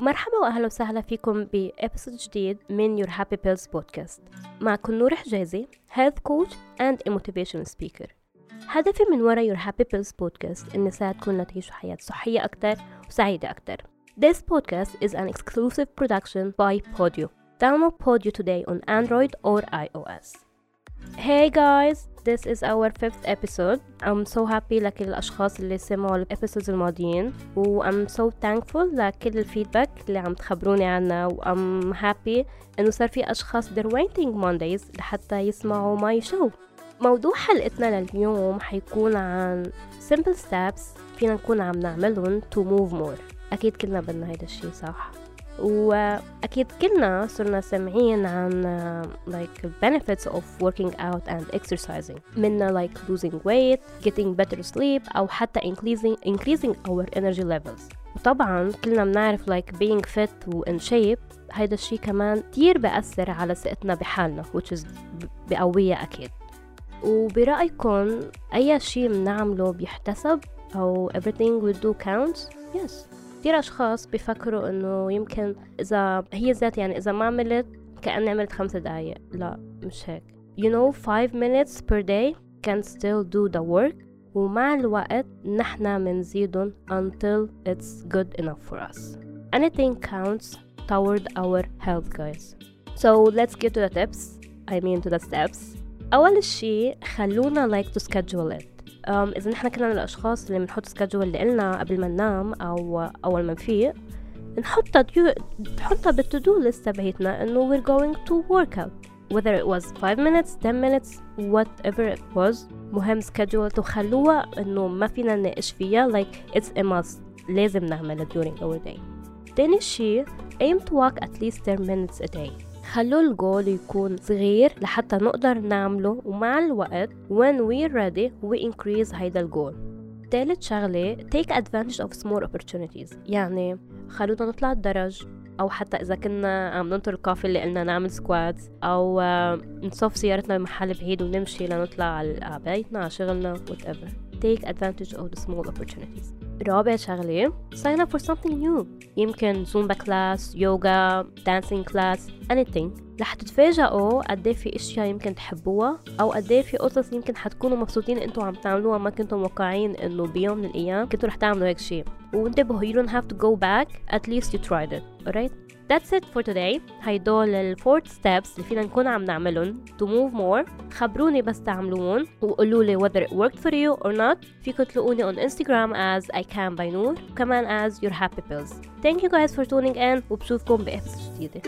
مرحبا واهلا وسهلا فيكم بابيسود جديد من Your Happy Pills بودكاست معكم نور حجازي health coach and a motivational speaker هدفي من وراء Your Happy Pills بودكاست إن نساعدكم لتعيشوا حياة صحية أكتر وسعيدة أكتر This podcast is an exclusive production by Podio. Download Podio today on Android or iOS. Hey guys, this is our fifth episode. I'm so happy لكل الأشخاص اللي سمعوا ال episodes الماضيين و I'm so thankful لكل ال feedback اللي عم تخبروني عنها و I'm happy إنه صار في أشخاص they're waiting Mondays لحتى يسمعوا my show. موضوع حلقتنا لليوم حيكون عن simple steps فينا نكون عم نعملهم to move more أكيد كلنا بدنا هيدا الشي صح وأكيد كلنا صرنا سامعين عن uh, like benefits of working out and exercising منا like losing weight getting better sleep أو حتى increasing, increasing our energy levels وطبعا كلنا بنعرف like being fit و in shape هيدا الشي كمان كتير بأثر على ثقتنا بحالنا which is بقوية أكيد وبرأيكم أي شي بنعمله بيحتسب أو everything we do counts yes كتير أشخاص بيفكروا إنه يمكن إذا هي ذات يعني إذا ما عملت كأني عملت خمسة دقايق لا مش هيك you know five minutes per day can still do the work ومع الوقت نحنا منزيدهم until it's good enough for us anything counts toward our health guys so let's get to the tips I mean to the steps أول شي خلونا like to schedule it إذا نحن كنا من الأشخاص اللي بنحط سكجول لإلنا قبل ما ننام أو أول ما نفيق نحطها ديو... نحطها بالتودو ليست تبعتنا إنه we're going to work out. Whether it was 5 minutes 10 minutes whatever it was مهم schedule وخلوها إنه ما فينا نناقش فيها like it's a must. لازم نعملها during our day. تاني شي aim to walk at least 10 minutes a day. خلوا الجول يكون صغير لحتى نقدر نعمله ومع الوقت when we're ready we increase هيدا الجول. تالت شغلة take advantage of small opportunities. يعني خلونا نطلع الدرج أو حتى إذا كنا عم ننطر ال coffee اللي قلنا نعمل squat أو نصف سيارتنا بمحل بعيد ونمشي لنطلع على بيتنا على شغلنا whatever. Take advantage of the small opportunities. رابع شغلة sign up for something new. يمكن Zumba class يوغا dancing class anything. رح تتفاجئوا قد في أشياء يمكن تحبوها أو قد في قصص يمكن حتكونوا مبسوطين إنتوا عم تعملوها ما كنتوا متوقعين إنه بيوم من الأيام كنتوا رح تعملوا هيك شيء. وانتبهوا you don't have to go back. At least you tried it. Alright? That's it for today هيدول الفورت ستيبس اللي فينا نكون عم نعملهم to move more خبروني بس تعملوهم وقولوا لي whether it worked for you or not فيكم تلاقوني on Instagram as I can by نور وكمان as your happy pills Thank you guys for tuning in وبشوفكم بإبسود جديدة